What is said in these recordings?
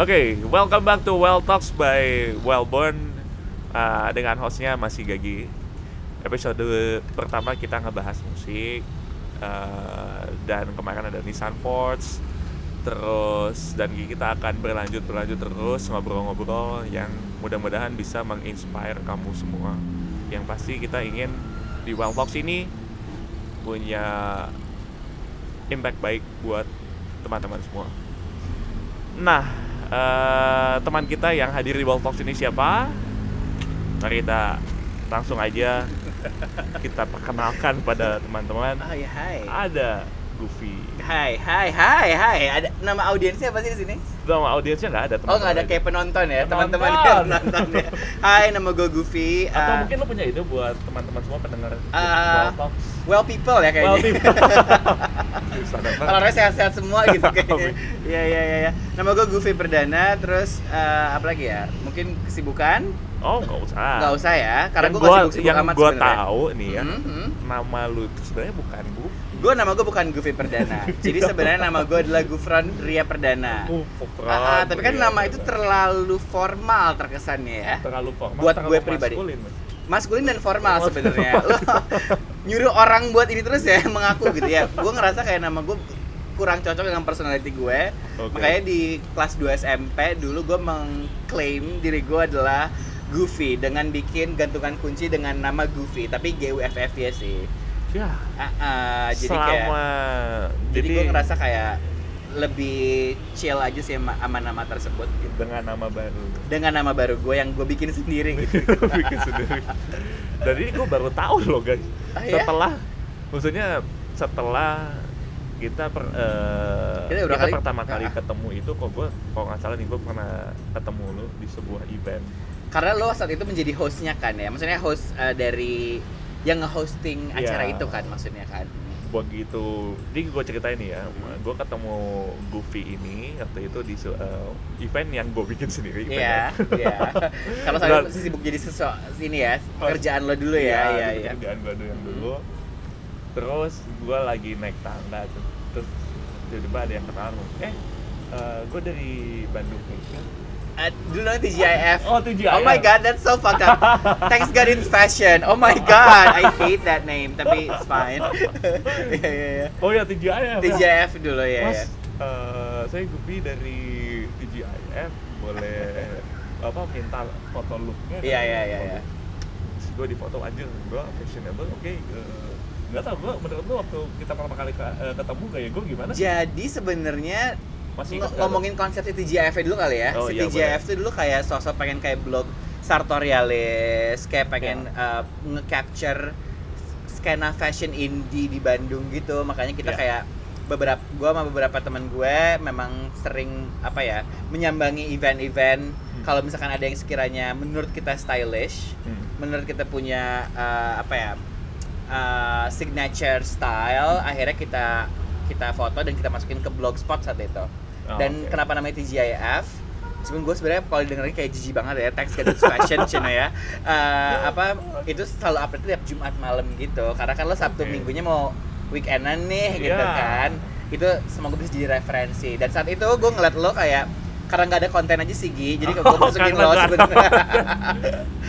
Oke, welcome back to Well Talks by Wellborn uh, dengan hostnya masih Gagi. Episode pertama kita ngebahas musik uh, dan kemarin ada Nissan Force, terus dan kita akan berlanjut berlanjut terus ngobrol-ngobrol yang mudah-mudahan bisa menginspire kamu semua. Yang pasti kita ingin di Well Talks ini punya impact baik buat teman-teman semua. Nah, eh, teman kita yang hadir di Wall Talks ini siapa? Mari kita langsung aja kita perkenalkan pada teman-teman. Oh ya hai. Ada Goofy. Hai, hai, hai, hai. Ada nama audiensnya apa sih di sini? Nama audiensnya nggak ada. Oh nggak ada kayak penonton ya, teman-teman yang penonton ya. Hai, nama gue Goofy. Atau Uh, mungkin lo punya ide buat teman-teman semua pendengar Talks. well people ya kayaknya. Well, people. Orang-orangnya sehat-sehat semua gitu kayaknya. Iya iya iya. iya. Nama gue Goofy Perdana. Terus eh, apa lagi ya? Mungkin kesibukan? Oh nggak usah. Nggak usah ya, karena gue gak gua- sibuk-sibuk yang amat gue sebenarnya. tahu nih ya, Hmm, hmm. nama lu itu sebenarnya bukan Goofy. Gue nama gue bukan Goofy Perdana. Jadi sebenarnya nama gue adalah Gufron Ria Perdana. Uh, ah, tapi kan iya, nama itu terlalu formal terkesannya ya. terlalu formal, buat terlalu gue pribadi. maskulin, Mas. Maskulin dan formal Oh, sebenarnya. Lo nyuruh orang buat ini terus ya mengaku gitu ya. Gue ngerasa kayak nama gue kurang cocok dengan personality gue. Oke. Makanya di kelas 2 SMP dulu gue mengklaim diri gue adalah Goofy dengan bikin gantungan kunci dengan nama Goofy, tapi G U F F Y sih. Ya, Ah, ah, jadi kayak selama jadi, gue ngerasa kayak lebih chill aja sih sama, sama nama tersebut gitu. dengan nama baru. Dengan nama baru gue yang gue bikin sendiri gitu. Bikin sendiri. Dan ini gue baru tahu loh guys. Ah, ya? setelah maksudnya setelah kita per, eh, Kita kita, kali- pertama kali Ah. ketemu itu kok gue kalau nggak salah nih gue pernah ketemu lu di sebuah event. Karena lo saat itu menjadi hostnya kan ya? Maksudnya host eh, dari yang nge-hosting acara Iya. itu kan maksudnya kan. Begitu. Jadi gue ceritain nih ya gue ketemu Goofy ini waktu itu di eh, event yang gue bikin sendiri iya ya. iya. Kalau saya masih sibuk jadi sesuatu ini ya pekerjaan lo dulu ya. Iya Iya, iya. kerjaan gue dulu yang dulu. Terus gue lagi naik tangga terus tiba-tiba ada yang kenal. Eh gue dari Bandung nih kan dulu namanya TGIF Oh, TGIF. Oh my god, that's so fucked up. Thanks God it's fashion. Oh my god, I hate that name, tapi it's fine. Iya iya iya. oh ya TGIF ya. TGIF dulu ya. mas ya. eh, saya Gupi dari TGIF boleh apa minta foto looknya Iya iya iya iya. gue di foto anjir gue fashionable oke eh, nggak tau gue menurut lu waktu kita pertama kali ke- eh, ketemu gaya gue gimana Jadi sebenarnya Masih ng- ingat nggak ngomongin konsep si TGIF dulu kali ya. Oh, iya, itu dulu kayak sosok pengen kayak blog sartorialis, kayak pengen Iya. uh, nge-capture skena fashion indie di Bandung gitu. Makanya kita Iya. kayak beberapa gua sama beberapa teman gue memang sering apa ya menyambangi event-event Hmm. kalau misalkan ada yang sekiranya menurut kita stylish Hmm. menurut kita punya uh, apa ya uh, signature style akhirnya kita kita foto dan kita masukin ke blogspot saat itu dan oke. kenapa namanya TGIF Cuman gue sebenarnya kalau dengerin kayak jijik banget ya thanks it's fashion cina ya Uh, apa itu selalu update tiap Jumat malam gitu karena kan lo Sabtu Oke. minggunya mau weekendan nih gitu Iya. kan itu semoga bisa jadi referensi dan saat itu gue ngeliat lo kayak karena nggak ada konten aja sih Gi. Jadi gue Oh, masukin karena lo sebenarnya.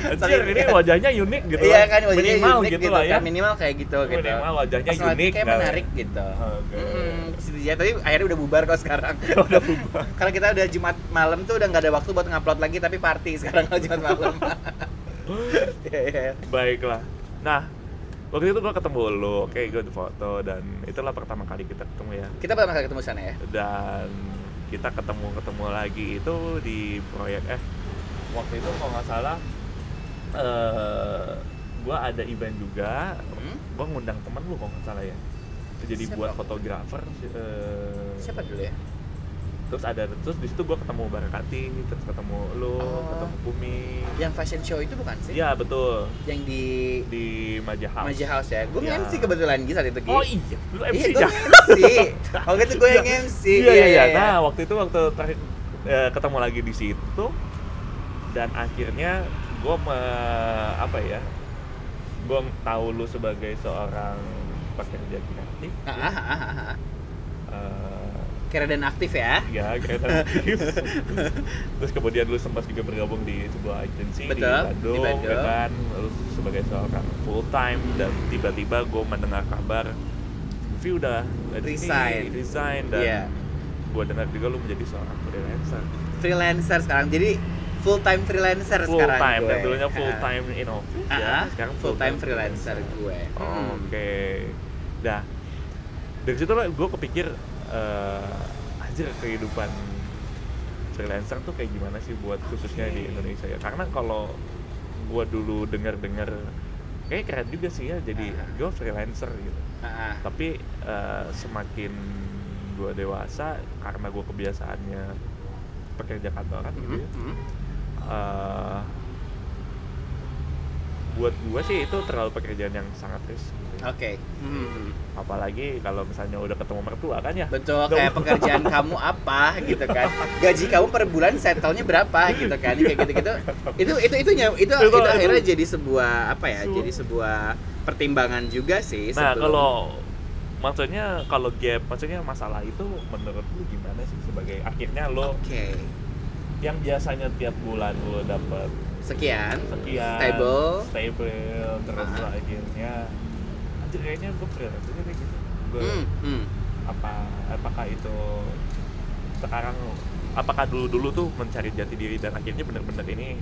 Anjir, ini wajahnya unik gitu iya kan wajahnya minimal unik gitu, gitu, lah ya. kan minimal kayak gitu gitu. minimal wajahnya Personality unik kayak kali. menarik gitu. Oke. Mm-mm, terus dia tapi akhirnya udah bubar kok sekarang. Udah bubar. Karena kita udah Jumat malam tuh udah nggak ada waktu buat ngupload lagi tapi party sekarang kalau Jumat malam. Iya, iya. baiklah. Nah waktu itu gua ketemu lo oke gue di foto dan itulah pertama kali kita ketemu ya. Kita pertama kali ketemu sana ya? Dan kita ketemu ketemu lagi itu di proyek eh waktu itu kalau nggak salah eh gua ada event juga Hmm? gua ngundang temen lu kalau nggak salah ya jadi Siapa? buat fotografer eh, siapa dulu ya terus ada terus di situ gua ketemu Barakati terus ketemu lu Oh. ketemu Bumi. Yang fashion show itu bukan sih? Iya betul. Yang di di Maja House. Maja House ya? Gue Iya. MC kebetulan Gi saat itu Gi oh iya. Lu MC iya gue ya MC waktu itu gue yang MC iya iya iya. Nah waktu itu waktu terakhir eh, ketemu lagi di situ. Dan akhirnya gue apa ya gue tahu lu sebagai seorang pekerja kreatif. Ah, kira dan aktif ya ya kereta aktif terus kemudian lu sempat juga bergabung di sebuah agensi di Bandung, di Bandung. ya kan lu sebagai seorang full time dan tiba-tiba gue mendengar kabar Vivi udah sini, Resign. resign dan Iya. gue dengar juga lu menjadi seorang freelancer freelancer sekarang jadi full time freelancer full sekarang time gue dan dulunya full time in office Ah, ya ah, sekarang full time freelancer gue Oh. Oke. Dah. Dari situ lah gue kepikir anjir kehidupan freelancer tuh kayak gimana sih buat khususnya di Oke. Indonesia ya. Karena kalau gue dulu dengar-dengar kayak keren juga sih ya jadi Ah. gue freelancer gitu. Ah. Tapi eh, semakin gue dewasa karena gue kebiasaannya pekerja kantoran gitu ya. Mhm, mhm. Buat gue sih itu terlalu pekerjaan yang sangat risky. gitu ya. Oke. Hmm. apalagi kalau misalnya udah ketemu mertua kan ya Betul, kayak pekerjaan kamu apa gitu kan. Gaji kamu per bulan settlenya berapa gitu kan. Kayak gitu-gitu. Itu itu itunya itu itu, Itu- akhirnya itu- jadi sebuah apa ya? Jadi sebuah pertimbangan juga sih nah sebelum- kalau maksudnya kalau gap maksudnya masalah itu menurut lu gimana sih sebagai akhirnya lo Oke. yang biasanya tiap bulan lo dapet Sekian. sekian Stable. stable terus Ah. lo akhirnya anjir kayaknya gue freelance aja kayak gitu Gua- Hmm, hmm. apa apakah itu sekarang apakah dulu dulu tuh mencari jati diri dan akhirnya benar-benar ini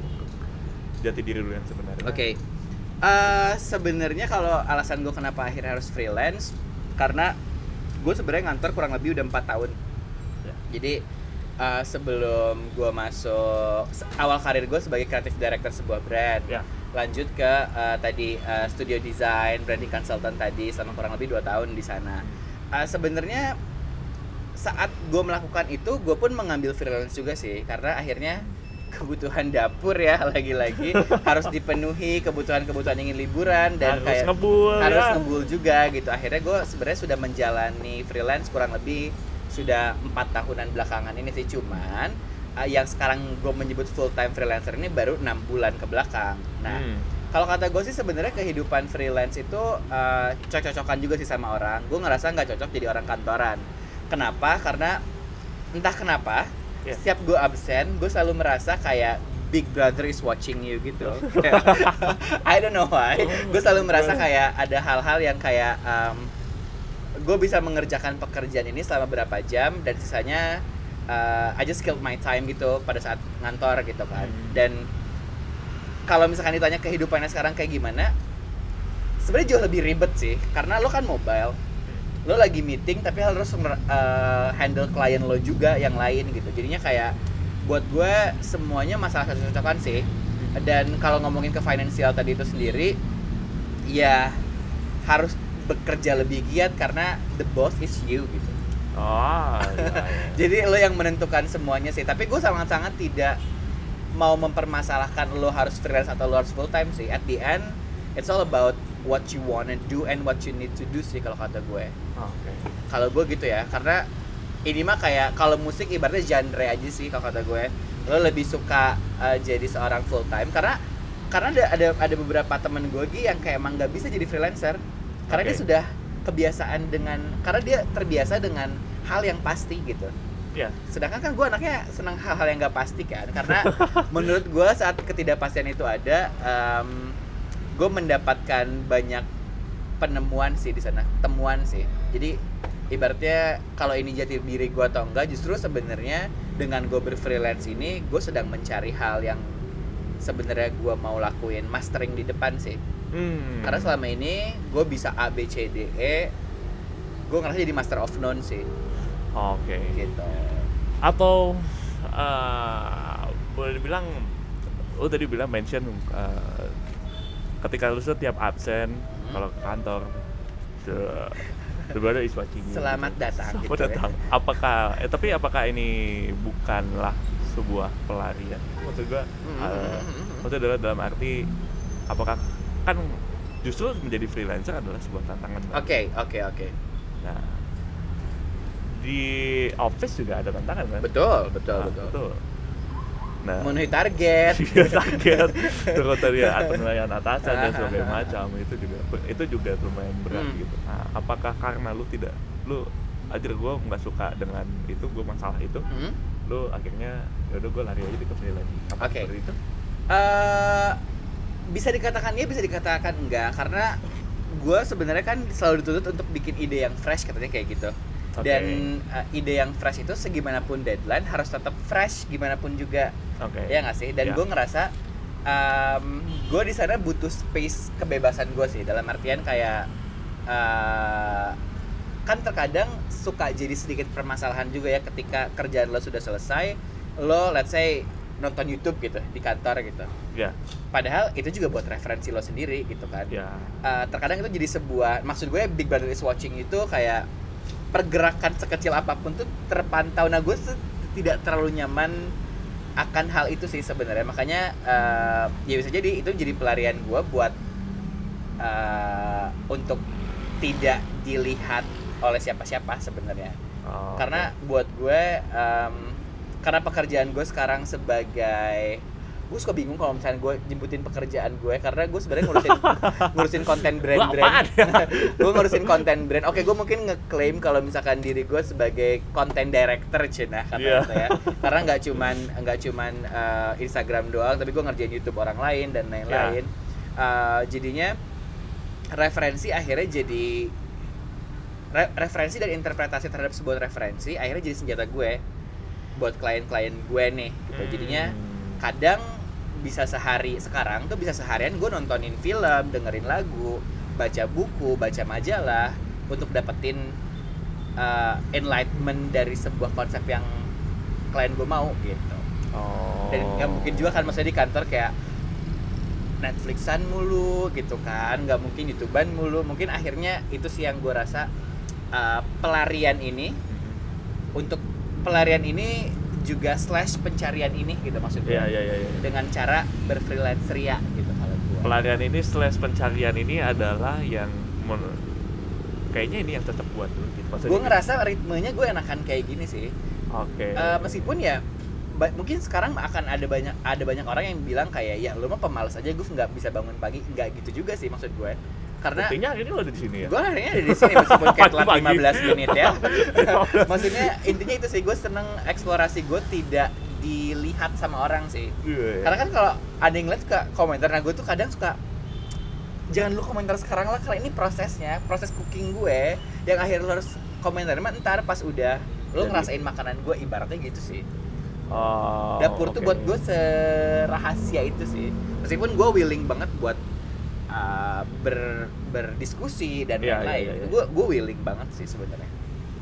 jati diri lu yang sebenarnya Oke. Eh, sebenarnya kalau alasan gue kenapa akhirnya harus freelance karena gue sebenarnya ngantor kurang lebih udah empat tahun. Ya. Jadi eh, sebelum gue masuk awal karir gue sebagai creative director sebuah brand, ya lanjut ke eh, tadi eh, studio design, branding consultant tadi selama kurang lebih dua tahun di sana. Eh, sebenarnya saat gue melakukan itu, gue pun mengambil freelance juga sih, karena akhirnya kebutuhan dapur ya lagi-lagi harus dipenuhi kebutuhan-kebutuhan ingin liburan dan harus kayak ngebul harus ya. ngebul juga gitu akhirnya gue sebenarnya sudah menjalani freelance kurang lebih sudah empat tahunan belakangan ini sih cuman uh, yang sekarang gue menyebut full time freelancer ini baru enam bulan ke belakang. Nah Hmm. kalau kata gue sih sebenarnya kehidupan freelance itu uh, cocok-cocokan juga sih sama orang. Gue ngerasa nggak cocok jadi orang kantoran. Kenapa? Karena entah kenapa Ya. setiap gue absen gue selalu merasa kayak Big Brother is watching you gitu. I don't know why. Gue selalu merasa kayak ada hal-hal yang kayak gue bisa mengerjakan pekerjaan ini selama berapa jam dan sisanya uh, I just killed my time gitu pada saat ngantor gitu kan. Hmm. dan kalau misalkan ditanya kehidupannya sekarang kayak gimana sebenarnya jauh lebih ribet sih. Karena lo kan mobile lo lagi meeting tapi harus uh, handle klien lo juga yang lain gitu. Jadinya kayak buat gue semuanya masalah cocok-cocokan sih. Dan kalau ngomongin ke finansial tadi itu sendiri ya harus bekerja lebih giat karena the boss is you gitu. Oh iya, iya. jadi lo yang menentukan semuanya sih. Tapi gue sangat-sangat tidak mau mempermasalahkan lo harus freelance atau lo harus full time sih. At the end it's all about what you wanna do and what you need to do sih kalau kata gue. Oke. Kalau gue gitu ya karena ini mah kayak kalau musik ibaratnya genre aja sih kalau kata gue. Lo lebih suka uh, jadi seorang full time karena karena ada ada, ada beberapa temen gue Gi, yang kayak emang nggak bisa jadi freelancer karena Oke. dia sudah kebiasaan dengan karena dia terbiasa dengan hal yang pasti gitu. Ya sedangkan kan gue anaknya senang hal-hal yang nggak pasti kan karena menurut gue saat ketidakpastian itu ada gue mendapatkan banyak penemuan sih di sana temuan sih. Jadi ibaratnya kalau ini jati diri gue atau enggak justru sebenarnya dengan gue berfreelance ini gue sedang mencari hal yang sebenarnya gue mau lakuin mastering di depan sih hmm. karena selama ini gue bisa A B C D E gue ngerasa jadi master of none sih oke gitu atau eh, boleh dibilang lo tadi bilang mention eh, ketika lu setiap absen Hmm. kalau ke kantor the the brother is watching you Selamat gitu. datang, Selamat gitu ya. datang apakah eh, tapi apakah ini bukanlah sebuah pelarian maksud gua Hmm, eh, hmm, hmm, hmm. maksudnya adalah dalam arti apakah kan justru menjadi freelancer adalah sebuah tantangan. Oke, oke, oke. Nah, di office juga ada tantangan kan? Betul, betul, Nah, betul. Nah, Memenuhi target. Iya, target terus tadi atau penilaian atasan dan sebagainya Ah, ah, ah. macam itu juga itu juga lumayan berat Hmm. gitu. Nah, apakah karena lu tidak lu ajar gue nggak suka dengan itu gue masalah itu Hmm? lu akhirnya ya udah gue lari aja di sendiri lagi apa Oke. seperti itu eh bisa dikatakan iya bisa dikatakan enggak. Karena gue sebenarnya kan selalu dituntut untuk bikin ide yang fresh katanya kayak gitu. Oke. dan eh, ide yang fresh itu segimanapun deadline harus tetap fresh gimana pun juga. Oke. Ya nggak sih? Dan Ya. gue ngerasa gue di sana butuh space kebebasan gue sih. Dalam artian kayak eh, kan terkadang suka jadi sedikit permasalahan juga ya ketika kerjaan lo sudah selesai. Lo let's say nonton YouTube gitu di kantor gitu. Ya. Padahal itu juga buat referensi lo sendiri gitu kan. Ya. Eh, terkadang itu jadi sebuah maksud gue Big Brother is watching itu kayak pergerakan sekecil apa pun tuh terpantau. Nah gue tidak terlalu nyaman akan hal itu sih sebenarnya. Makanya eh, ya bisa jadi itu jadi pelarian gue buat eh, untuk tidak dilihat oleh siapa-siapa sebenarnya. Oh, karena buat gue em, karena pekerjaan gue sekarang sebagai gue suka bingung kalau misalnya gue jemputin pekerjaan gue karena gue sebenarnya ngurusin ngurusin konten brand brand gue ngurusin konten brand. Oke gue mungkin ngeklaim kalau misalkan diri gue sebagai konten director cina kata Iya. ya. Karena nggak cuman nggak cuman eh, Instagram doang tapi gue ngerjain YouTube orang lain dan lain-lain. Eh, jadinya referensi akhirnya jadi re- referensi dan interpretasi terhadap sebuah referensi akhirnya jadi senjata gue buat klien-klien gue nih gitu. Jadinya Hmm. kadang bisa sehari sekarang tuh bisa seharian gue nontonin film dengerin lagu baca buku baca majalah untuk dapetin uh, enlightenment dari sebuah konsep yang klien gue mau gitu. Oh. dan nggak mungkin juga kan maksudnya di kantor kayak Netflixan mulu gitu kan. Nggak mungkin YouTubean mulu. Mungkin akhirnya itu sih yang gue rasa uh, pelarian ini Mhm. untuk pelarian ini juga slash pencarian ini gitu maksudnya Iya, iya, iya. iya. dengan cara berfreelance ria gitu kalau gue pelarian ini slash pencarian ini adalah yang men- kayaknya ini yang tetap buat lu gitu. Maksudnya gue ngerasa ritmenya gue enakan kayak gini sih Oke. Eh, meskipun ya ba- mungkin sekarang akan ada banyak ada banyak orang yang bilang kayak ya lu mah pemalas aja gue nggak bisa bangun pagi nggak gitu juga sih maksud gue karena Buktinya akhirnya lo ada di sini ya. gue akhirnya ada di sini meskipun kayak telat Pagi-pagi. 15 menit ya maksudnya intinya itu sih gue seneng eksplorasi gue tidak dilihat sama orang sih Iya. karena kan kalau ada yang lihat suka komentar nah gue tuh kadang suka jangan lu komentar sekarang lah karena ini prosesnya proses cooking gue yang akhirnya lu harus komentar mah ntar pas udah lu Jadi- ngerasain makanan gue ibaratnya gitu sih Oh, dapur tuh oke. buat gue serahasia itu sih meskipun gue willing banget buat uh, ber berdiskusi dan Iya, lain-lain. iya, iya, iya. gue gue willing banget sih sebenarnya.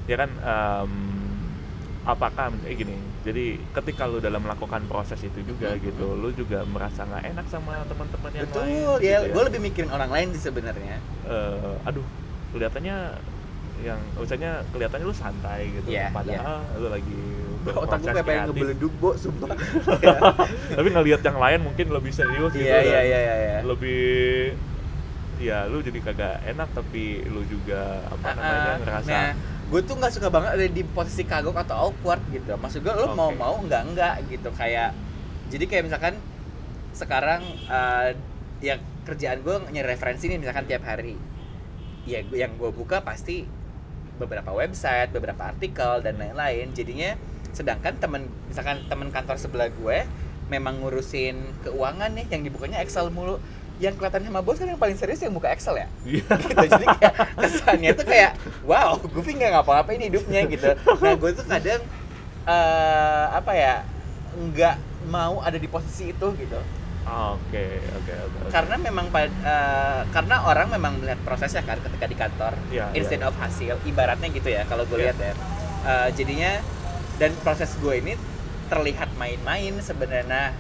Ya kan em, apakah eh, gini jadi ketika lu dalam melakukan proses itu juga Mhm. gitu lu juga merasa nggak enak sama teman-teman yang betul lain ya gitu gue lebih mikirin orang lain sih sebenarnya. Eh, aduh kelihatannya yang misalnya kelihatannya lu santai gitu Iya, padahal lu lagi otak gue kayak pengen ngebeleduk bo sumpah tapi ngelihat yang lain mungkin lebih serius gitu iya iya dan iya iya lebih ya lu jadi kagak enak tapi lu juga apa namanya Ah, ngerasa Nah, gue tuh nggak suka banget ada di posisi kagok atau awkward gitu. Maksud gue lo Oke. mau mau nggak nggak gitu kayak. Jadi kayak misalkan sekarang eh, ya kerjaan gue nyari referensi nih misalkan tiap hari. Ya yang gue buka pasti beberapa website, beberapa artikel dan lain-lain. Jadinya sedangkan temen misalkan temen kantor sebelah gue memang ngurusin keuangan nih yang dibukanya Excel mulu yang kelihatan sama bos kan yang paling serius yang buka Excel ya Iya. gitu jadi kayak kesannya tuh kayak wow Goofy nggak ngapa-ngapain hidupnya gitu nah gue tuh kadang eh apa ya nggak mau ada di posisi itu gitu oke oke oke oke. karena memang eh, karena orang memang melihat prosesnya kan ketika di kantor Iya, instead iya. of hasil ibaratnya gitu ya kalau gue Iya. lihat ya Eh, jadinya dan proses gue ini terlihat main-main sebenarnya.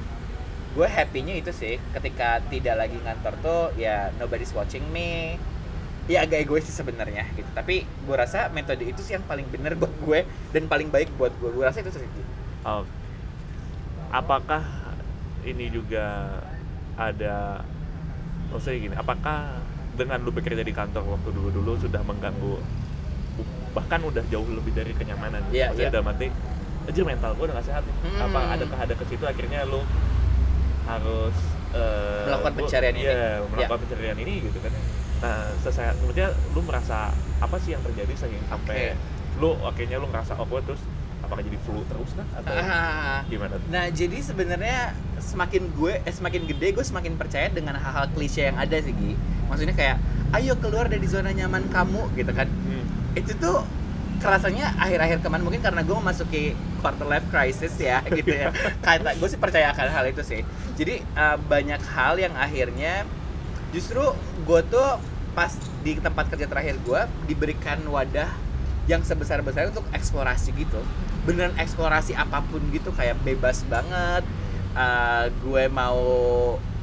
Gue happy-nya itu sih ketika tidak lagi ngantor tuh ya nobody's watching me. Ya agak egois sih sebenarnya gitu. Tapi gue rasa metode itu sih yang paling bener buat gue dan paling baik buat gue. Gue rasa itu sih. Oh. apakah ini juga ada maksudnya gini apakah dengan lu bekerja di kantor waktu dulu dulu sudah mengganggu bahkan udah jauh lebih dari kenyamanan Iya, maksudnya iya. dalam arti aja mental gue udah gak sehat nih Hmm. apa adakah ada ke situ akhirnya lu harus eh, Melakukan lu- pencarian ini. iya, melakukan pencarian ini gitu kan nah sesehat maksudnya lu merasa apa sih yang terjadi sehingga sampai Oke. lu akhirnya lu ngerasa awkward terus apakah jadi flu terus kan atau Ah, gimana tuh? Nah, jadi sebenarnya semakin gue eh, semakin gede gue semakin percaya dengan hal-hal klise yang ada sih, Gi. Maksudnya kayak ayo keluar dari zona nyaman kamu gitu kan. Itu tuh kerasanya akhir-akhir kemarin mungkin karena gue memasuki quarter life crisis ya gitu ya. Kata gue sih percaya akan hal itu sih. Jadi uh, banyak hal yang akhirnya justru gue tuh pas di tempat kerja terakhir gue diberikan wadah yang sebesar-besarnya untuk eksplorasi gitu beneran eksplorasi apa pun gitu kayak bebas banget Uh, gue mau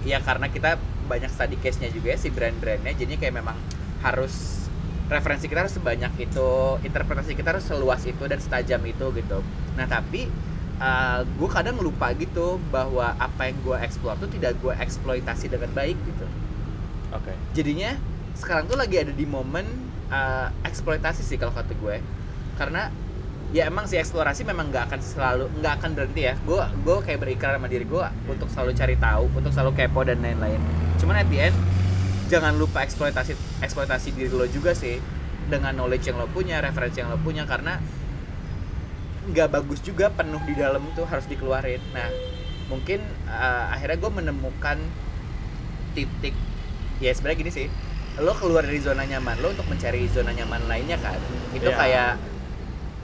ya karena kita banyak study case-nya juga ya, si brand-brandnya jadi kayak memang harus referensi kita harus sebanyak itu interpretasi kita harus seluas itu dan setajam itu gitu. Nah tapi uh, gue kadang lupa gitu bahwa apa yang gue explore tuh tidak gue eksploitasi dengan baik gitu. Oke. jadinya sekarang tuh lagi ada di momen uh, eksploitasi sih kalau kata gue. Karena ya emang sih eksplorasi memang nggak akan selalu nggak akan berhenti ya. Gue gue kayak berikrar sama diri gue untuk selalu cari tahu untuk selalu kepo dan lain-lain. Cuman at the end jangan lupa eksploitasi eksploitasi diri lo juga sih dengan knowledge yang lo punya referensi yang lo punya karena nggak bagus juga penuh di dalam tuh harus dikeluarin. Nah mungkin uh, akhirnya gue menemukan titik ya sebenarnya gini sih lo keluar dari zona nyaman lo untuk mencari zona nyaman lainnya kan? Itu Iya. kayak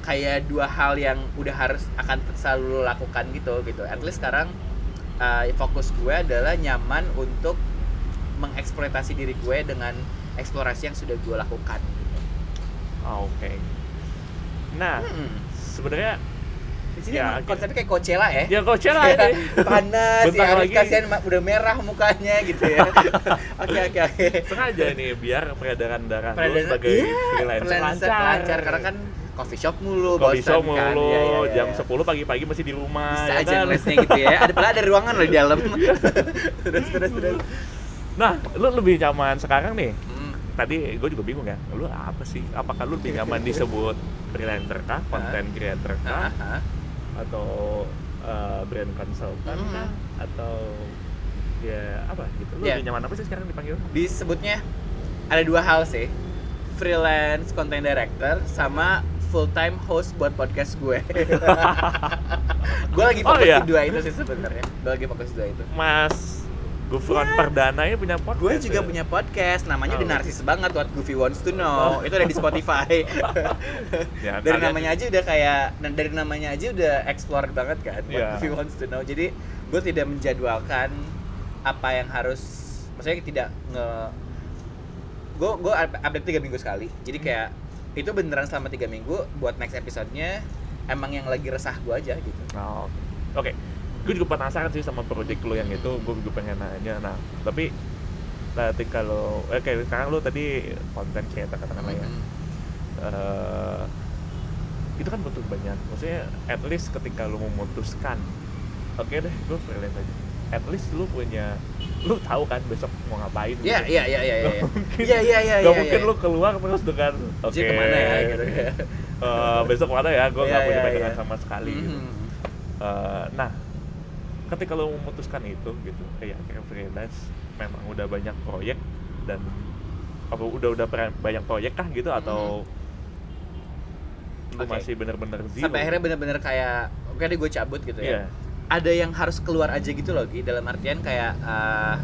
kayak dua hal yang udah harus akan selalu lo lakukan gitu gitu. At least sekarang uh, fokus gue adalah nyaman untuk mengeksploitasi diri gue dengan eksplorasi yang sudah gue lakukan gitu. Ah, Oke. Nah, Hmm. sebenarnya di sini Ya, oke. konsepnya kayak Coachella ya ya Coachella ini. panas Bentar ya lagi. kasihan udah merah mukanya gitu ya oke oke oke sengaja nih biar peredaran darah Peredaran- sebagai iya, freelancer lancar. lancar karena kan coffee shop mulu Coffee bosan shop kan mulu, Iya, iya, iya, jam iya. 10 pagi-pagi masih di rumah bisa ya aja kan? gitu ya ada padahal ada ruangan loh di dalam terus terus terus Nah, lu lebih nyaman sekarang nih. Hmm, Tadi gue juga bingung ya. Lu apa sih? Apakah lu lebih nyaman disebut freelancer kah, content creator kah, ah, ah. atau uh, brand consultant Hmm. kah, atau ya apa gitu? Lu Ya. lebih nyaman apa sih sekarang dipanggil? disebutnya ada dua hal sih freelance content director sama full time host buat podcast gue gue lagi Oh, fokus iya? di dua itu sih sebenarnya gue lagi fokus di dua itu Mas Gufron Ya. Perdana ini punya podcast. gue juga ya? punya podcast namanya Oh. The Narsis banget what Goofy wants to know itu ada di Spotify Ya, dari namanya aja udah kayak dari namanya aja udah explore banget kan what Iya. Goofy wants to know jadi gue tidak menjadwalkan apa yang harus maksudnya tidak nge gue gue update tiga minggu sekali jadi Hmm. kayak itu beneran selama tiga minggu buat next episode-nya emang yang lagi resah gue aja gitu Oh, Oke, gue juga penasaran sih sama project lo yang itu, gue juga pengen nanya. Nah, tapi nanti kalau, eh kayak sekarang lo tadi konten creator katakanlah ya, Mhm. eh, itu kan butuh banyak. Maksudnya, at least ketika lo memutuskan, oke deh, gue freelance aja. At least lo punya, lo tahu kan besok mau ngapain. Iya gitu. iya iya iya iya Gak iya iya iya gak iya, mungkin iya. lo keluar terus dengan, oke, Jadi ke mana ya gitu ya eh, besok mana ya, gue Iya, nggak punya iya, pegangan iya. sama sekali. gitu. Mhm. Eh, nah, ketika lo memutuskan itu gitu, kayak akhirnya freelance, memang udah banyak proyek dan apa udah udah banyak proyek kah gitu atau lo Oke. masih bener-bener zero? sampai akhirnya bener-bener kayak oke deh gue cabut gitu Iya. ya ada yang harus keluar aja gitu loh Gi dalam artian kayak uh,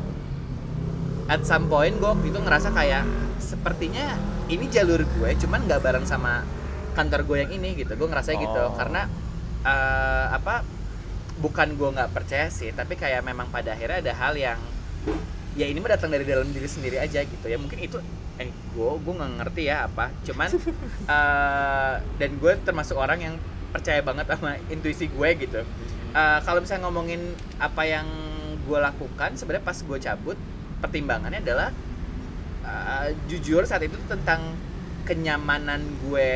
at some point gue waktu itu ngerasa kayak sepertinya ini jalur gue cuman nggak bareng sama kantor gue yang ini gitu gue ngerasa gitu Oh. karena uh, apa bukan gue nggak percaya sih tapi kayak memang pada akhirnya ada hal yang ya ini mah datang dari dalam diri sendiri aja gitu ya. Mungkin itu eh gue gue nggak ngerti ya apa. Cuman eh, dan gue termasuk orang yang percaya banget sama intuisi gue gitu. Eh, kalau misalnya ngomongin apa yang gue lakukan sebenarnya pas gue cabut pertimbangannya adalah eh, jujur saat itu tentang kenyamanan gue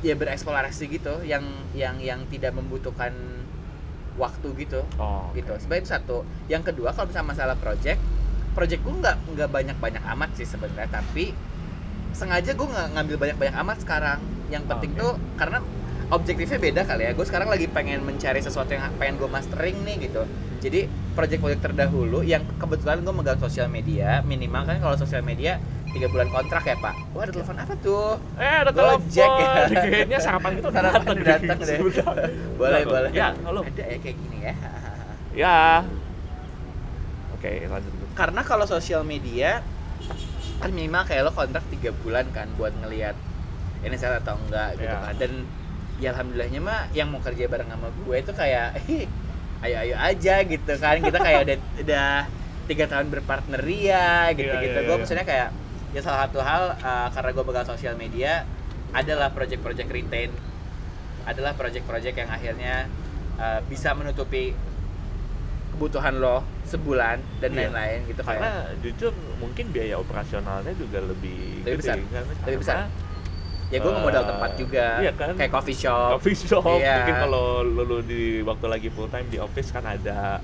ya bereksplorasi gitu. Yang yang yang tidak membutuhkan waktu gitu. Oh, oke. gitu. Sebenarnya itu satu. Yang kedua kalau misalnya masalah project project gue nggak nggak banyak banyak amat sih sebenarnya. Tapi sengaja gue nggak ngambil banyak banyak amat sekarang. Yang penting Oke. tuh karena objektifnya beda kali ya. Gue sekarang lagi pengen mencari sesuatu yang pengen gue mastering nih gitu. Jadi project-project terdahulu yang kebetulan gue megang sosial media. Minimal kan kalau sosial media tiga bulan kontrak ya pak wah ada telepon apa tuh Eh, ada telepon. Gojek ya. Kayaknya sarapan kita udah datang datang deh. Boleh boleh Ya, halo. ada ya kayak gini ya Ya. Oke, lanjut dulu. karena kalau sosial media kan minimal kayak lo kontrak tiga bulan kan buat ngelihat ini saya atau enggak gitu Iya. kan dan ya alhamdulillahnya mah yang mau kerja bareng sama gue itu kayak "Eh, ayo ayo aja gitu kan kita kayak udah udah tiga tahun berpartner ya gitu Iya, gitu iya, gue iya. maksudnya kayak ya salah satu hal uh, karena gue pegang sosial media adalah project-project retain adalah project-project yang akhirnya uh, bisa menutupi kebutuhan lo sebulan dan Iya. lain-lain gitu kayak Karena jujur mungkin biaya operasionalnya juga lebih, Lebih besar. kan? Lebih besar. Karena ya gue modal Eh, tempat juga iya kan? kayak coffee shop coffee shop Iya. mungkin kalau lu di waktu lagi full time di office kan ada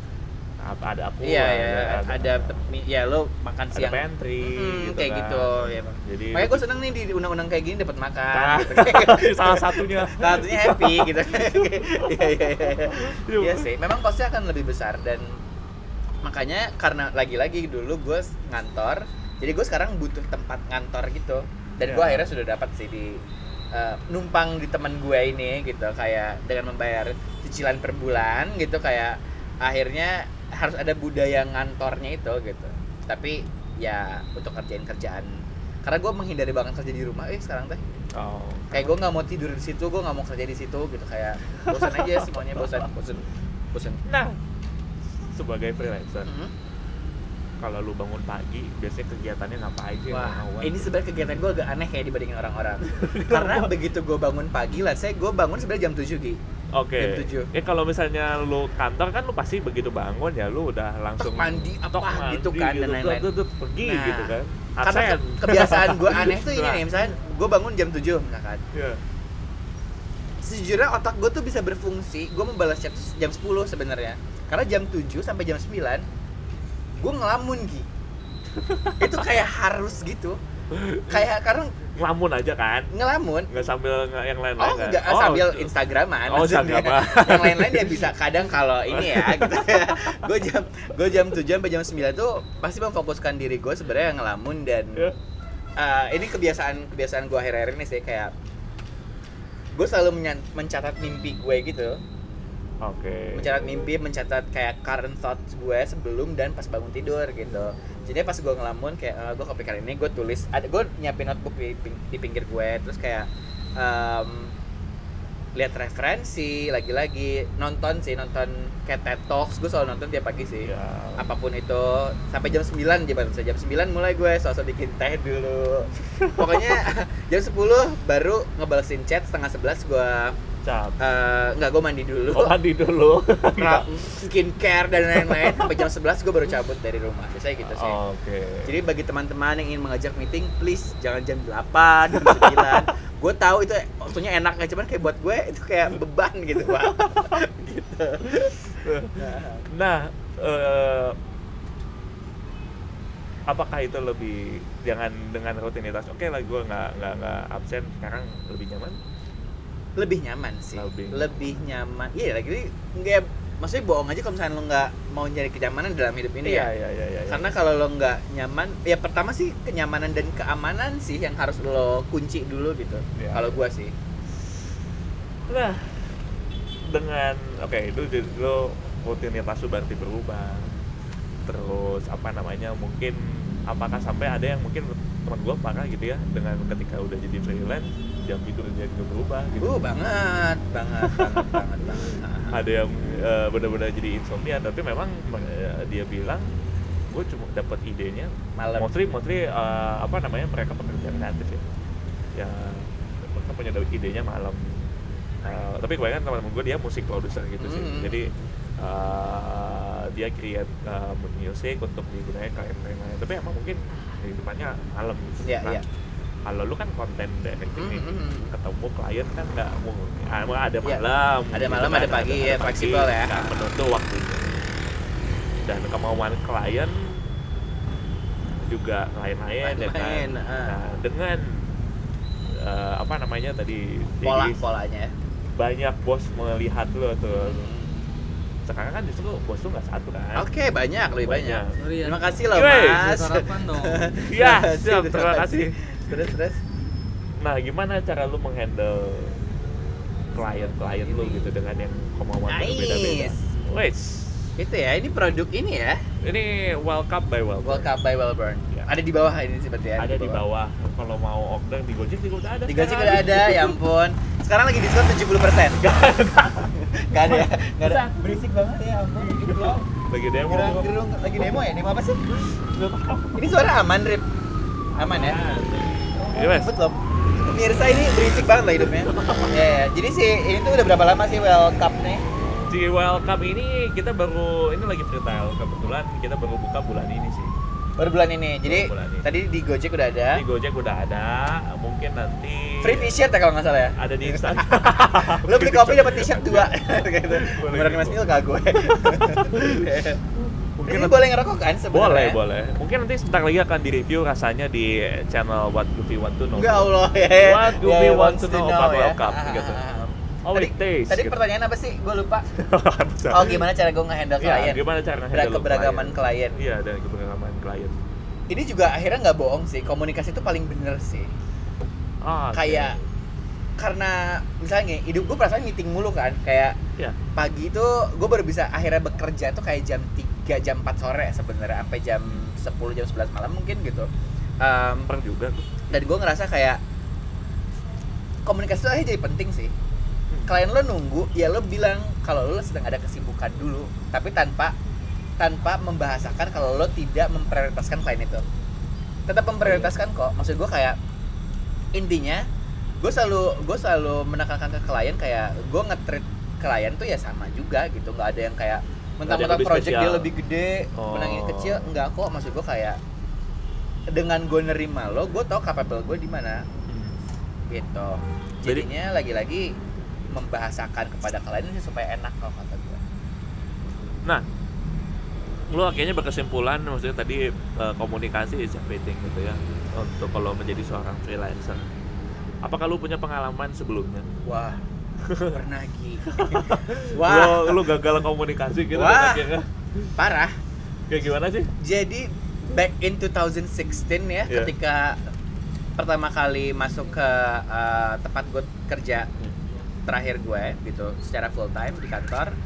ada aku iya ya ada, ya lo makan ada siang pantry Mm, gitu kayak kan. gitu ya jadi makanya gue seneng nih di undang-undang kayak gini dapat makan Nah, gitu. salah satunya Satunya happy gitu iya iya iya Iya. sih memang costnya akan lebih besar dan makanya karena lagi-lagi dulu gue ngantor jadi gue sekarang butuh tempat ngantor gitu dan gue Iya. akhirnya sudah dapat sih di eh, numpang di teman gue ini gitu kayak dengan membayar cicilan per bulan gitu kayak akhirnya harus ada budaya ngantornya itu gitu. Tapi ya untuk kerjain kerjaan. Karena gue menghindari banget kerja di rumah eh sekarang teh. Oh kayak gue nggak mau tidur di situ gue nggak mau kerja di situ gitu. Kayak bosan aja semuanya bosan bosan bosan. Nah sebagai freelancer Mhm. kalau lu bangun pagi biasanya kegiatannya apa aja Wah, ini sebenarnya kegiatan gue agak aneh kayak dibandingin orang-orang. Karena begitu gue bangun pagi lah, saya gue bangun sebenarnya jam 7 Gi. Oke. tujuh. Ya kalau misalnya lu kantor kan lu pasti begitu bangun ya lu udah langsung mandi apa tok mandi gitu kan dan gitu, lain-lain. tuh, tuh, pergi Nah, gitu kan. Karena ke- kebiasaan gue aneh tuh ini nih, misalnya gue bangun jam 7 misalkan. Iya. Sejujurnya otak gue tuh bisa berfungsi, gue mau balas chat jam 10 sebenarnya. Karena jam 7 sampai jam 9 gue ngelamun Gi. Itu kayak harus gitu. Kayak karena Ngelamun aja kan. ngelamun Nggak sambil nge- yang lain-lain Oh kan? enggak, sambil Instagraman Oh. Instagraman. Yang lain-lain ya bisa kadang kalau ini ya gitu. gue jam gue jam 7 sampai jam 9 tuh pasti memfokuskan diri gue sebenarnya ngelamun dan Ya. eh, ini kebiasaan kebiasaan gue akhir-akhir ini sih kayak gue selalu mencatat mimpi gue gitu Oke. mencatat mimpi mencatat kayak current thoughts gue sebelum dan pas bangun tidur gitu jadi pas gue ngelamun kayak eh, gue kepikiran ini gue tulis ada gue nyiapin notebook di, di pinggir gue terus kayak em, lihat referensi lagi-lagi nonton sih nonton kayak TED Talks gue selalu nonton tiap pagi sih Ya. apa pun itu sampai jam 9 aja baru jam 9 mulai gue sosok bikin teh dulu pokoknya jam 10 baru ngebalesin chat setengah 11 gue Cap. eh, nggak gue mandi dulu Oh, mandi dulu. Ra- skincare dan lain-lain sampai jam 11 gue baru cabut dari rumah biasanya gitu sih Oke. jadi bagi teman-teman yang ingin mengajak meeting please jangan jam 8 jam 9 gue tahu itu waktunya enak cuman kayak buat gue itu kayak beban gitu pak gitu Nah, eh, apakah itu lebih jangan dengan rutinitas? Oke lah, gue nggak nggak nggak absen sekarang lebih nyaman. Lebih nyaman sih Lebih. lebih, nyaman iya lagi nggak maksudnya bohong aja kalau misalnya lo nggak mau nyari kenyamanan dalam hidup ini ya iya, iya, iya. karena kalau lo nggak nyaman ya pertama sih kenyamanan dan keamanan sih yang harus lo kunci dulu gitu Iya. kalau gua sih Nah, dengan oke itu jadi lo rutinitas lu berarti berubah. Terus apa namanya mungkin apakah sampai ada yang mungkin teman gua parah gitu ya dengan ketika udah jadi freelance jam tidur dia juga berubah gitu. uh banget banget banget banget banget. Ada yang eh, benar-benar jadi insomnia tapi memang eh, dia bilang gue cuma dapat idenya malam. mostly mostly eh, apa namanya mereka pekerja kreatif ya. Ya mereka punya idenya malam. Eh, tapi kebanyakan teman-teman gue dia musik producer gitu sih. Hmm. jadi eh, dia create eh, music untuk digunakan klien-klien lain tapi emang mungkin kehidupannya malam gitu Iya, nah iya. kalau lu kan konten director nih Hmm, hmm, hmm. ketemu klien kan nggak mau ah, emang ada malam Ada malam, kan, ada pagi, ya, pagi, fleksibel ya. nggak menentu waktunya dan kemauan klien juga lain-lain ya kan ah. nah dengan eh, apa namanya tadi pola polanya ya. banyak bos melihat lo tuh sekarang kan justru bos tuh nggak satu kan Oke, banyak, lebih banyak. Banyak. Sorry ya. Terima kasih loh, Yoi. Mas. Sarapan dong. Iya, Terima siap, kasih, terima kasih. Terus, terus. nah gimana cara lu menghandle klien-klien lu gitu dengan yang kemauan Nice. berbeda-beda Wes, Itu ya, ini produk ini ya. ini World Cup by World World Cup by Wellburn. Ya. Ada di bawah ini seperti ya. ada di bawah kalau mau order di Gojek juga udah ada Di Gojek udah ada, ya ampun. Sekarang lagi diskon 70%. Gak ada ya? Gak ada. Berisik banget ya ampun. Lagi demo Gerung, kok. gerung, lagi demo ya? Demo apa sih? Ini suara aman, Rip. Aman ya? Iya, Mas. Cepet loh. Pemirsa ini berisik banget loh hidupnya. Ya, ya. Jadi sih ini tuh udah berapa lama sih Well Cup nih? di World Cup ini kita baru ini lagi freestyle kebetulan kita baru buka bulan ini sih Baru bulan ini. Jadi bulan ini. tadi di Gojek udah ada. di Gojek udah ada mungkin nanti Free t-shirt ya kalau nggak salah ya. ada di Instagram Lo beli kopi dapat t-shirt dua. gitu. Beneran gitu. Mas Mil kagak gue. Mungkin Ini nanti- boleh ngerokok kan sebenarnya? boleh boleh mungkin nanti sebentar lagi akan direview rasanya di channel What Goofy Want to Know Enggak Allah ya. ya. What Ya, we ya, want to know about ya. World Cup, Ah, gitu. ah, ah. All tadi, takes Tadi gitu. pertanyaan apa sih? Gue lupa. Oh gimana cara gue nge-handle Iya, klien? gimana cara nge-handle keberagaman klien. iya dan keberagaman klien Ini juga akhirnya nggak bohong sih. Komunikasi itu paling bener sih. Ah, oke. Kayak karena misalnya hidup gue perasaan meeting mulu kan kayak Iya. pagi itu gue baru bisa akhirnya bekerja tuh kayak jam 3 jam 4 sore sebenarnya sampai jam 10 jam 11 malam mungkin gitu Em, pernah juga dan gue ngerasa kayak komunikasi itu akhirnya jadi penting sih klien lo nunggu ya lo bilang kalau lo sedang ada kesibukan dulu tapi tanpa tanpa membahasakan kalau lo tidak memprioritaskan klien itu. Tetap memprioritaskan kok. Maksud gue kayak intinya gue selalu gue selalu menekankan ke klien kayak gue nge-treat klien tuh ya sama juga gitu. Nggak ada yang kayak mentang-mentang project dia spesial. lebih gede Oh. menang ini kecil. Enggak kok. Maksud gue kayak dengan gue nerima lo gue tau capable gue di mana. Gitu. Jadi- jadinya lagi-lagi membahasakan kepada kalian supaya enak kalau kata gue Nah, lu akhirnya berkesimpulan maksudnya tadi eh, komunikasi is everything gitu ya untuk kalau menjadi seorang freelancer. Apakah lu punya pengalaman sebelumnya? wah pernah Gi wah Lu, lu gagal komunikasi gitu Wah. dan akhirnya parah kayak gimana sih? jadi back in 2016 ya Iya. ketika pertama kali masuk ke uh, tempat gue kerja terakhir gue gitu secara full time di kantor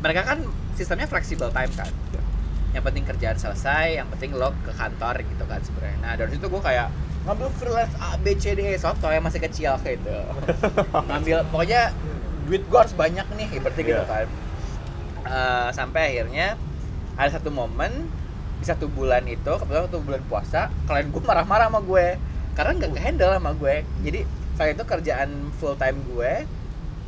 mereka kan sistemnya flexible time kan. Iya. yang penting kerjaan selesai yang penting lo ke kantor gitu kan sebenarnya. Nah dari situ gue kayak ngambil freelance A B C D E soto yang masih kecil kayak gitu. Ngambil pokoknya duit gue harus banyak nih ibaratnya gitu Iya. kan. Eh, sampai akhirnya ada satu momen di satu bulan itu kebetulan satu bulan puasa klien gue marah-marah sama gue. Karena nggak handle sama gue. Jadi saat itu kerjaan full time gue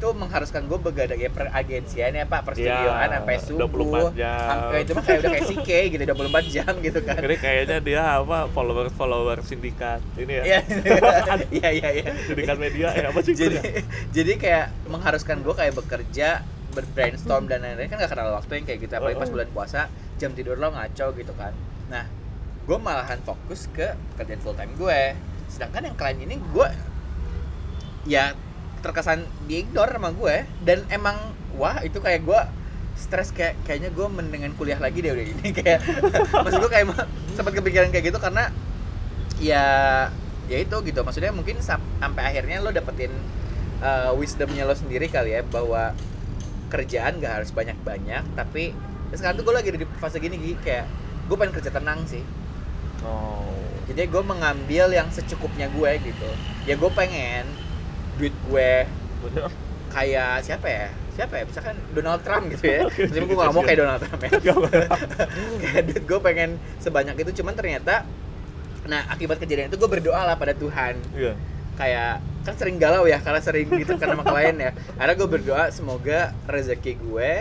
tuh mengharuskan gue begadang ya per agensian ya pak per Iya, studioan sampai subuh 24 jam. sampai itu mah kayak udah kayak CK gitu 24 jam gitu kan Ini kayaknya dia apa follower follower sindikat ini ya. Iya, iya, iya, iya. Sindikat media ya apa sih? Jadi, jadi kayak mengharuskan gue kayak bekerja, berbrainstorm dan lain-lain kan gak kenal waktu yang kayak gitu. Apalagi pas bulan puasa, jam tidur lo ngaco gitu kan. Nah, gue malahan fokus ke kerjaan full time gue. Sedangkan yang klien ini gue ya terkesan diignore sama gue dan emang wah itu kayak gue stres kayak kayaknya gue mendingan kuliah lagi deh udah ini kayak maksud gue kayak sempat kepikiran kayak gitu karena ya ya itu gitu maksudnya mungkin sam- sampai akhirnya lo dapetin uh, wisdomnya lo sendiri kali ya bahwa kerjaan gak harus banyak banyak tapi ya sekarang tuh gue lagi ada di fase gini Gi, kayak gue pengen kerja tenang sih Oh. jadi gue mengambil yang secukupnya gue gitu ya gue pengen duit gue. Kayak siapa ya? Siapa ya? Misalkan Donald Trump gitu ya. Tapi gue gak mau kayak Donald Trump ya. Kayak duit gue pengen sebanyak itu. Cuman ternyata nah akibat kejadian itu gue berdoa lah pada Tuhan. Iya. kayak kan sering galau ya karena sering gitu karena sama klien ya. Karena gue berdoa semoga rezeki gue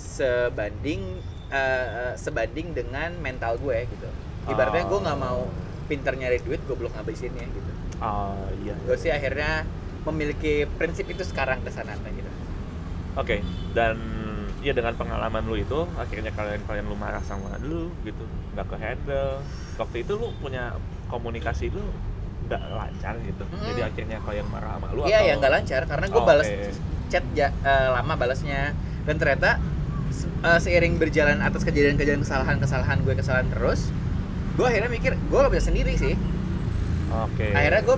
sebanding eh, sebanding dengan mental gue gitu. Ibaratnya gue nggak mau pinter nyari duit gue belum ngabisinnya gitu. Ah, iya. gue sih akhirnya memiliki prinsip itu sekarang ke sana gitu Oke, dan ya dengan pengalaman lu itu akhirnya kalian-kalian lu marah sama lu gitu, nggak ke handle. Waktu itu lu punya komunikasi lu nggak lancar gitu. Mm. Jadi akhirnya kalian marah sama lu iya atau ya nggak lancar karena gue Oh, balas oke. chat ja- eh, lama balasnya dan ternyata eh, seiring berjalan atas kejadian-kejadian kesalahan-kesalahan gue kesalahan terus gue akhirnya mikir gue gak bisa sendiri sih oke akhirnya gue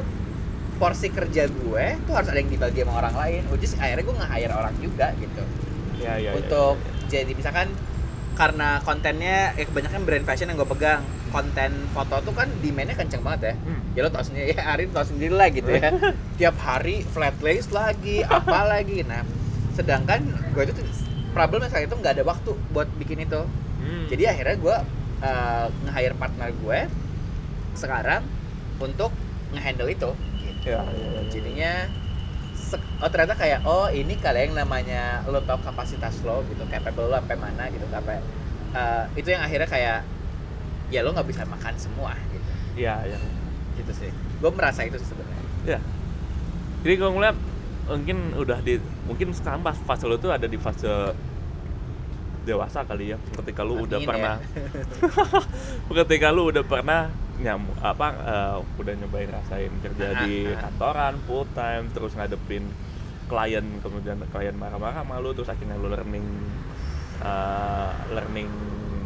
porsi kerja gue tuh harus ada yang dibagi sama orang lain. Which is akhirnya gue nge-hire orang juga gitu. Ya, ya, ya, untuk ya, jadi misalkan karena kontennya ya kebanyakan brand fashion yang gue pegang. Konten foto tuh kan demandnya kenceng banget ya. Hmm. ya lo tau sendiri ya Arin tau sendiri lah gitu ya. Tiap hari flat lace lagi apa lagi. Nah sedangkan gue itu problemnya saat itu nggak ada waktu buat bikin itu. Hmm. jadi akhirnya gue uh, nge-hire partner gue sekarang untuk nge-handle itu. Ya, ya, ya, ya. jadinya oh ternyata kayak oh ini kali yang namanya lo tau kapasitas lo gitu capable lo sampai mana gitu sampai uh, itu yang akhirnya kayak ya lo nggak bisa makan semua gitu ya, ya. gitu sih gue merasa itu sih sebenarnya Ya. Jadi gue ngeliat mungkin udah di mungkin sekarang pas fase lu tuh ada di fase dewasa kali ya. Ketika lu udah Amin pernah ya. ketika lu udah pernah nyam apa eh, udah nyobain rasain kerja di kantoran full time terus ngadepin klien kemudian klien marah-marah sama lu terus akhirnya lu learning eh, learning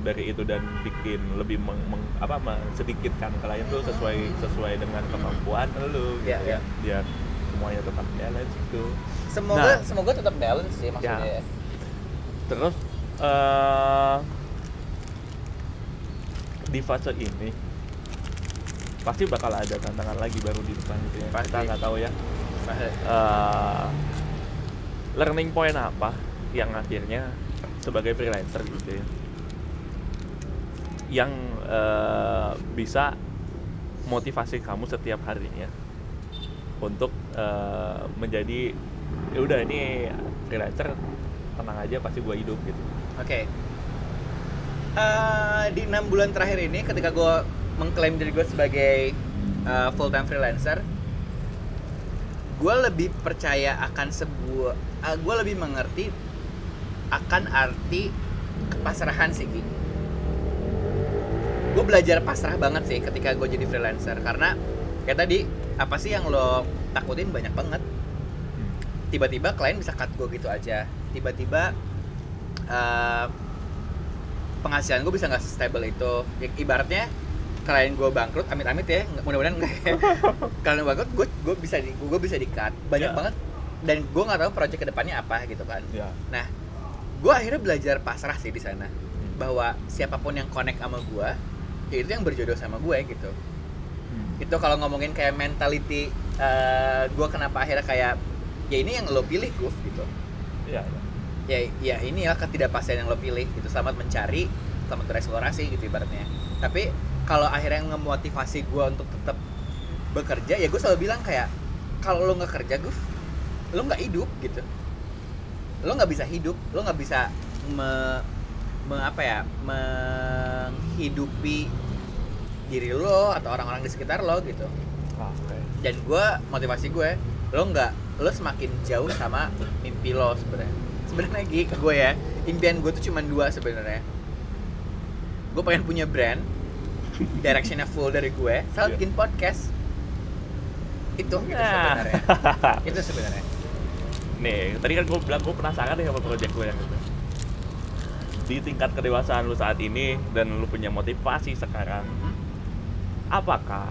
dari itu dan bikin lebih meng, meng- apa sedikitkan klien lu sesuai sesuai dengan kemampuan lu gitu Iya, iya. ya biar semuanya tetap balance gitu semoga Nah. semoga tetap balance sih maksudnya Ya. ya. terus eh di fase ini pasti bakal ada tantangan lagi baru di depan gitu ya kita Pasti. nggak tahu ya Eh, learning point apa yang akhirnya sebagai freelancer gitu ya yang eh, bisa motivasi kamu setiap harinya untuk eh, menjadi ya udah ini freelancer tenang aja pasti gua hidup gitu Oke. Eh, di enam bulan terakhir ini, ketika gue mengklaim diri gue sebagai full time freelancer, gue lebih percaya akan sebuah, gue lebih mengerti akan arti kepasrahan sih, Gi. Gue belajar pasrah banget sih ketika gue jadi freelancer karena kayak tadi apa sih yang lo takutin banyak banget. Tiba-tiba klien bisa cut gue gitu aja. Tiba-tiba eh, penghasilan gue bisa nggak stable itu. Ya, ibaratnya klien gue bangkrut amit-amit ya mudah-mudahan enggak ya klien bangkrut gue gue bisa di gue bisa di cut banyak Ya. banget. Dan gue nggak tahu project ke depannya apa gitu kan. Ya. Nah gue akhirnya belajar pasrah sih di sana. Bahwa siapa pun yang connect sama gue ya itu yang berjodoh sama gue gitu. Itu kalau ngomongin kayak mentality eh, gue kenapa akhirnya kayak ya ini yang lo pilih Guf gitu. Ya, ya ya inilah ketidakpastian yang lo pilih gitu. Selamat mencari selamat bereksplorasi gitu ibaratnya. Tapi kalau akhirnya ngemotivasi gue untuk tetap bekerja ya gue selalu bilang kayak kalau lo nggak kerja Guf lo nggak hidup gitu. Lo nggak bisa hidup lo nggak bisa me, me- apa ya menghidupi diri lo atau orang-orang di sekitar lo gitu. Oke. Dan gue motivasi gue lo nggak lo semakin jauh sama mimpi lo sebenarnya. Sebenarnya lagi gue ya impian gue tuh cuma dua sebenarnya. Gue pengen punya brand directionnya full dari gue sama Iya. bikin podcast itu Nah. sebenarnya itu sebenarnya nih tadi kan gue bilang gue penasaran nih sama project gue yang itu di tingkat kedewasaan lu saat ini dan lu punya motivasi sekarang Hmm? apakah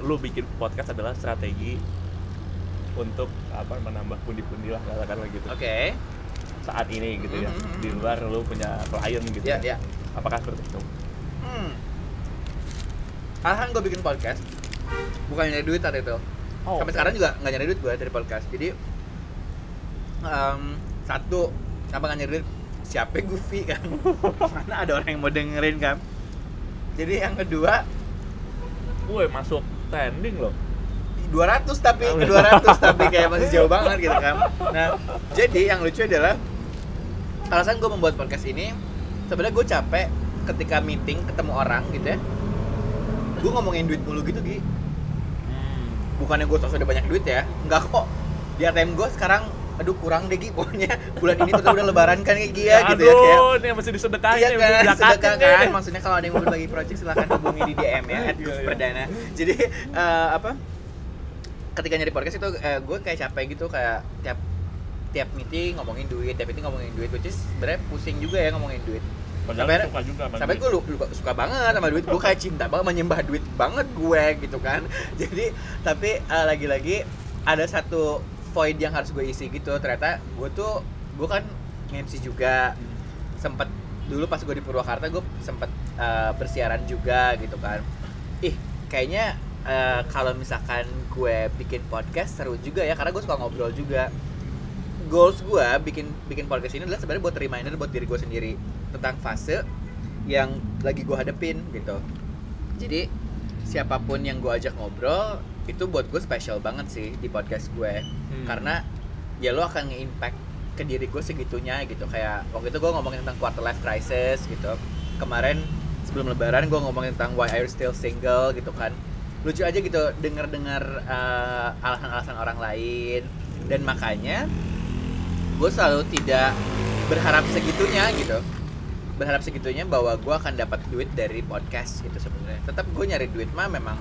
lu bikin podcast adalah strategi untuk apa menambah pundi-pundi lah katakanlah gitu oke saat ini gitu ya Mhm. di luar lu punya klien gitu ya ya ya apakah seperti itu hmm. Alasan gue bikin podcast. Bukan nyari duit saat itu. Oh sampai sekarang juga nggak nyari duit gue dari podcast. Jadi em, satu kenapa nggak nyari duit? Siapa Goofy kan? Mana ada orang yang mau dengerin kan? Jadi yang kedua gue masuk trending loh. 200 tapi ke 200 tapi kayak masih jauh banget gitu kan? Nah jadi yang lucu adalah alasan gue membuat podcast ini sebenarnya gue capek ketika meeting ketemu orang gitu ya gue ngomongin duit mulu gitu Gi bukannya gue sosok udah banyak duit ya enggak kok di ATM gue sekarang aduh kurang deh Gi pokoknya bulan ini tuh udah lebaran kan Gi ya gitu ya kayak ini masih disedekahin Iya nih, kan, mesti sedekah kan. Maksudnya kalau ada yang mau berbagi project silahkan hubungi di DM ya, at Iya, iya. Perdana. Jadi eh, apa? Ketika nyari podcast itu eh, gue kayak capek gitu kayak tiap tiap meeting ngomongin duit tiap meeting ngomongin duit which is sebenarnya pusing juga ya ngomongin duit Padahal Sampai- suka juga sama sampai gue lu, lu- suka banget sama duit. Gue kayak cinta banget menyembah duit banget gue gitu kan. Jadi tapi eh, lagi-lagi ada satu void yang harus gue isi gitu. Ternyata gue tuh gue kan MC juga. Sempet dulu pas gue di Purwakarta gue sempet eh, bersiaran juga gitu kan. Ih kayaknya eh, kalau misalkan gue bikin podcast seru juga ya karena gue suka ngobrol juga goals gue bikin bikin podcast ini adalah sebenarnya buat reminder buat diri gue sendiri tentang fase yang lagi gue hadepin gitu. Jadi siapa pun yang gue ajak ngobrol itu buat gue spesial banget sih di podcast gue Hmm. karena ya lo akan nge-impact ke diri gue segitunya gitu. Kayak waktu itu gue ngomongin tentang quarter life crisis gitu. Kemarin sebelum lebaran gue ngomongin tentang why are you still single gitu kan. Lucu aja gitu denger dengar alasan-alasan orang lain. Dan makanya gue selalu tidak berharap segitunya gitu berharap segitunya bahwa gue akan dapat duit dari podcast gitu sebenarnya tetap gue nyari duit mah memang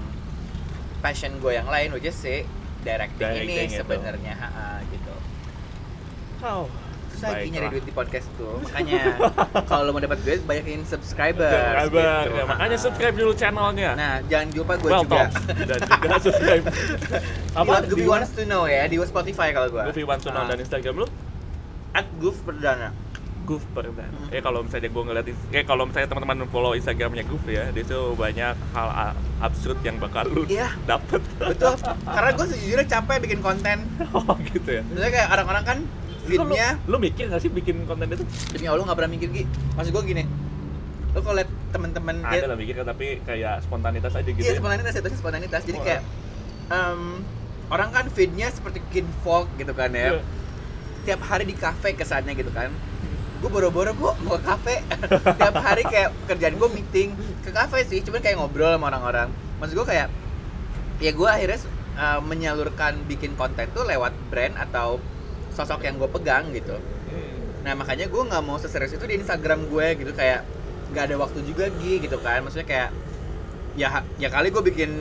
passion gue yang lain which is sih directing, Directing ini sebenarnya gitu Oh, susah lagi nyari duit di podcast tuh makanya kalau lo mau dapat duit banyakin subscriber Subscriber. gitu. Ya, makanya subscribe dulu channelnya. nah jangan lupa gue well juga Talks. dan juga subscribe. apa mana? wants to know ya di Spotify kalau gue Goofy Wants to Know dan Instagram lu? At Goof Perdana Goof Perdana. Hmm. Eh kalau misalnya gue ngeliat, eh kalau misalnya teman-teman follow Instagramnya Goof ya, dia tuh banyak hal absurd yang bakal lu Iya. dapet. betul karena gue sejujurnya capek bikin konten oh gitu ya. Misalnya kayak orang-orang kan feednya Lu, lu mikir gak sih bikin konten itu? demi Allah nggak pernah mikir Gi maksud gue gini lo kalau liat temen-temen Ada ya, lah mikir tapi kayak spontanitas aja gitu. iya ya. spontanitas itu spontanitas jadi Wah. kayak em, orang kan feednya seperti kinfolk gitu kan ya Iya. Tiap hari di kafe kesannya gitu kan. Gue boro-boro gue mau ke kafe. Tiap hari kayak kerjaan gue meeting ke kafe sih cuman kayak ngobrol sama orang-orang. Maksud gue kayak ya gue akhirnya uh, menyalurkan bikin konten tuh lewat brand atau sosok yang gue pegang gitu. Hmm. nah makanya gue nggak mau seserius itu di Instagram gue gitu kayak nggak ada waktu juga Gi gitu kan. Maksudnya kayak ya ya kali gue bikin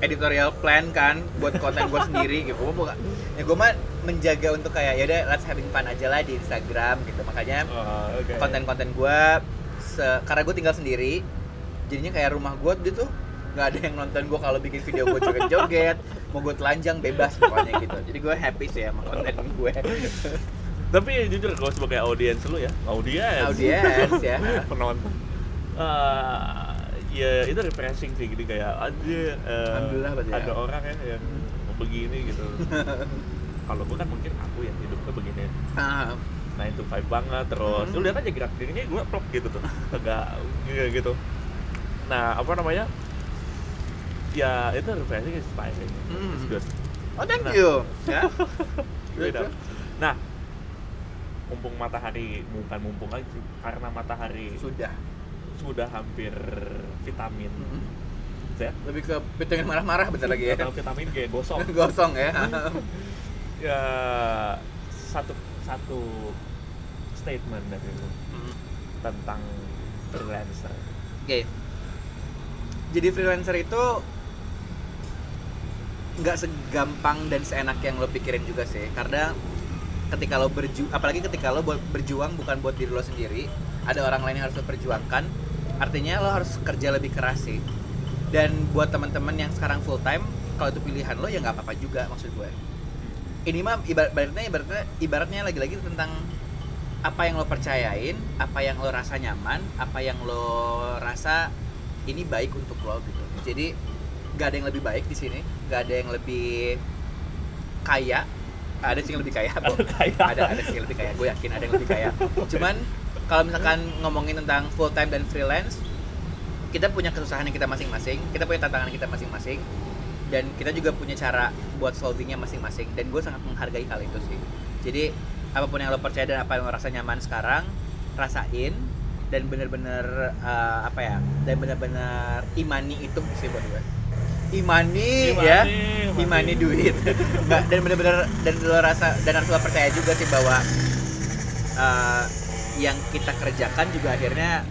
editorial plan kan buat konten gue sendiri gitu gue bukan ya gue mah menjaga untuk kayak ya udah let's having fun aja lah di Instagram gitu makanya Oh, oke. konten-konten gue karena gue tinggal sendiri jadinya kayak rumah gue gitu nggak ada yang nonton gue kalau bikin video gue joget-joget mau gue telanjang bebas pokoknya gitu jadi gue happy sih sama konten gue Tapi jujur kalau sebagai audiens lu ya, audiens. audiens ya penonton. Eh, ya itu refreshing sih gitu kayak aja eh, ya. ada orang ya yang begini gitu. Kalau gue kan mungkin aku ya hidup gue begini Ah, 9 to 5 banget terus Hmm. lu lihat aja gerak geriknya gue plok gitu tuh agak gitu, gitu nah apa namanya ya itu refreshing inspiring Hmm. It's good. oh thank Nah. you ya Beda. nah mumpung matahari bukan mumpung lagi karena matahari sudah sudah hampir vitamin. Z lebih ke vitamin marah-marah bentar lagi ya atau vitamin G gosong gosong ya ya satu satu statement dari lu Hmm. tentang freelancer Oke. Jadi freelancer itu nggak segampang dan seenak yang lo pikirin juga sih. Karena ketika lo berju, apalagi ketika lo buat berjuang bukan buat diri lo sendiri, ada orang lain yang harus lo perjuangkan. Artinya lo harus kerja lebih keras sih. Dan buat teman-teman yang sekarang full time, kalau itu pilihan lo ya nggak apa-apa juga maksud gue. Ini mah ibarat- ibaratnya ibaratnya ibaratnya lagi-lagi tentang apa yang lo percayain, apa yang lo rasa nyaman, apa yang lo rasa ini baik untuk lo gitu. Jadi nggak ada yang lebih baik di sini, nggak ada yang lebih kaya. Ada sih yang lebih kaya, Bo. Kaya. ada ada sih yang lebih kaya. Gue yakin ada yang lebih kaya. Cuman kalau misalkan ngomongin tentang full time dan freelance, kita punya kesusahan yang kita masing-masing, kita punya tantangan kita masing-masing, dan kita juga punya cara buat solvingnya masing-masing. Dan gue sangat menghargai hal itu sih. Jadi apa pun yang lo percaya dan apa yang lo rasa nyaman sekarang, rasain dan bener-bener uh, apa ya? Dan bener-bener imani itu sih buat gue. Imani, ya, Imani, imani duit. Dan bener-bener dan lo rasa dan harus lo percaya juga sih bahwa uh, yang kita kerjakan juga akhirnya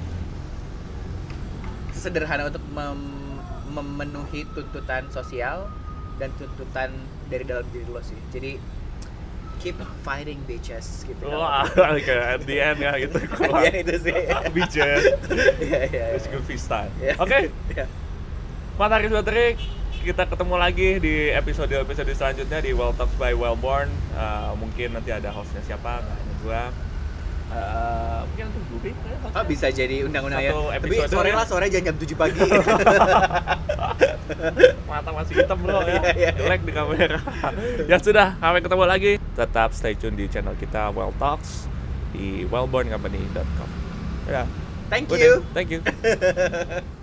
sederhana untuk mem- memenuhi tuntutan sosial dan tuntutan dari dalam diri lo sih. Jadi keep fighting bitches gitu Wah, kayak at the end ya gitu. Iya itu sih Bijet. Iya iya It's good freestyle. Iya. Oke, Iya. Mataris Battery, kita ketemu lagi di episode-episode selanjutnya di Well Talks by Wellborn. Uh, mungkin nanti ada hostnya siapa, nggak hanya gua. Uh, mungkin nanti gue. Oh bisa jadi undang-undang ya. Tapi sore lah sore jangan jam 7 pagi. Mata masih hitam bro ya, Iya, iya, jelek di kamera. ya sudah, sampai ketemu lagi. Tetap stay tune di channel kita Well Talks di wellborncompany.com. Ya, Thank udah. you. Thank you.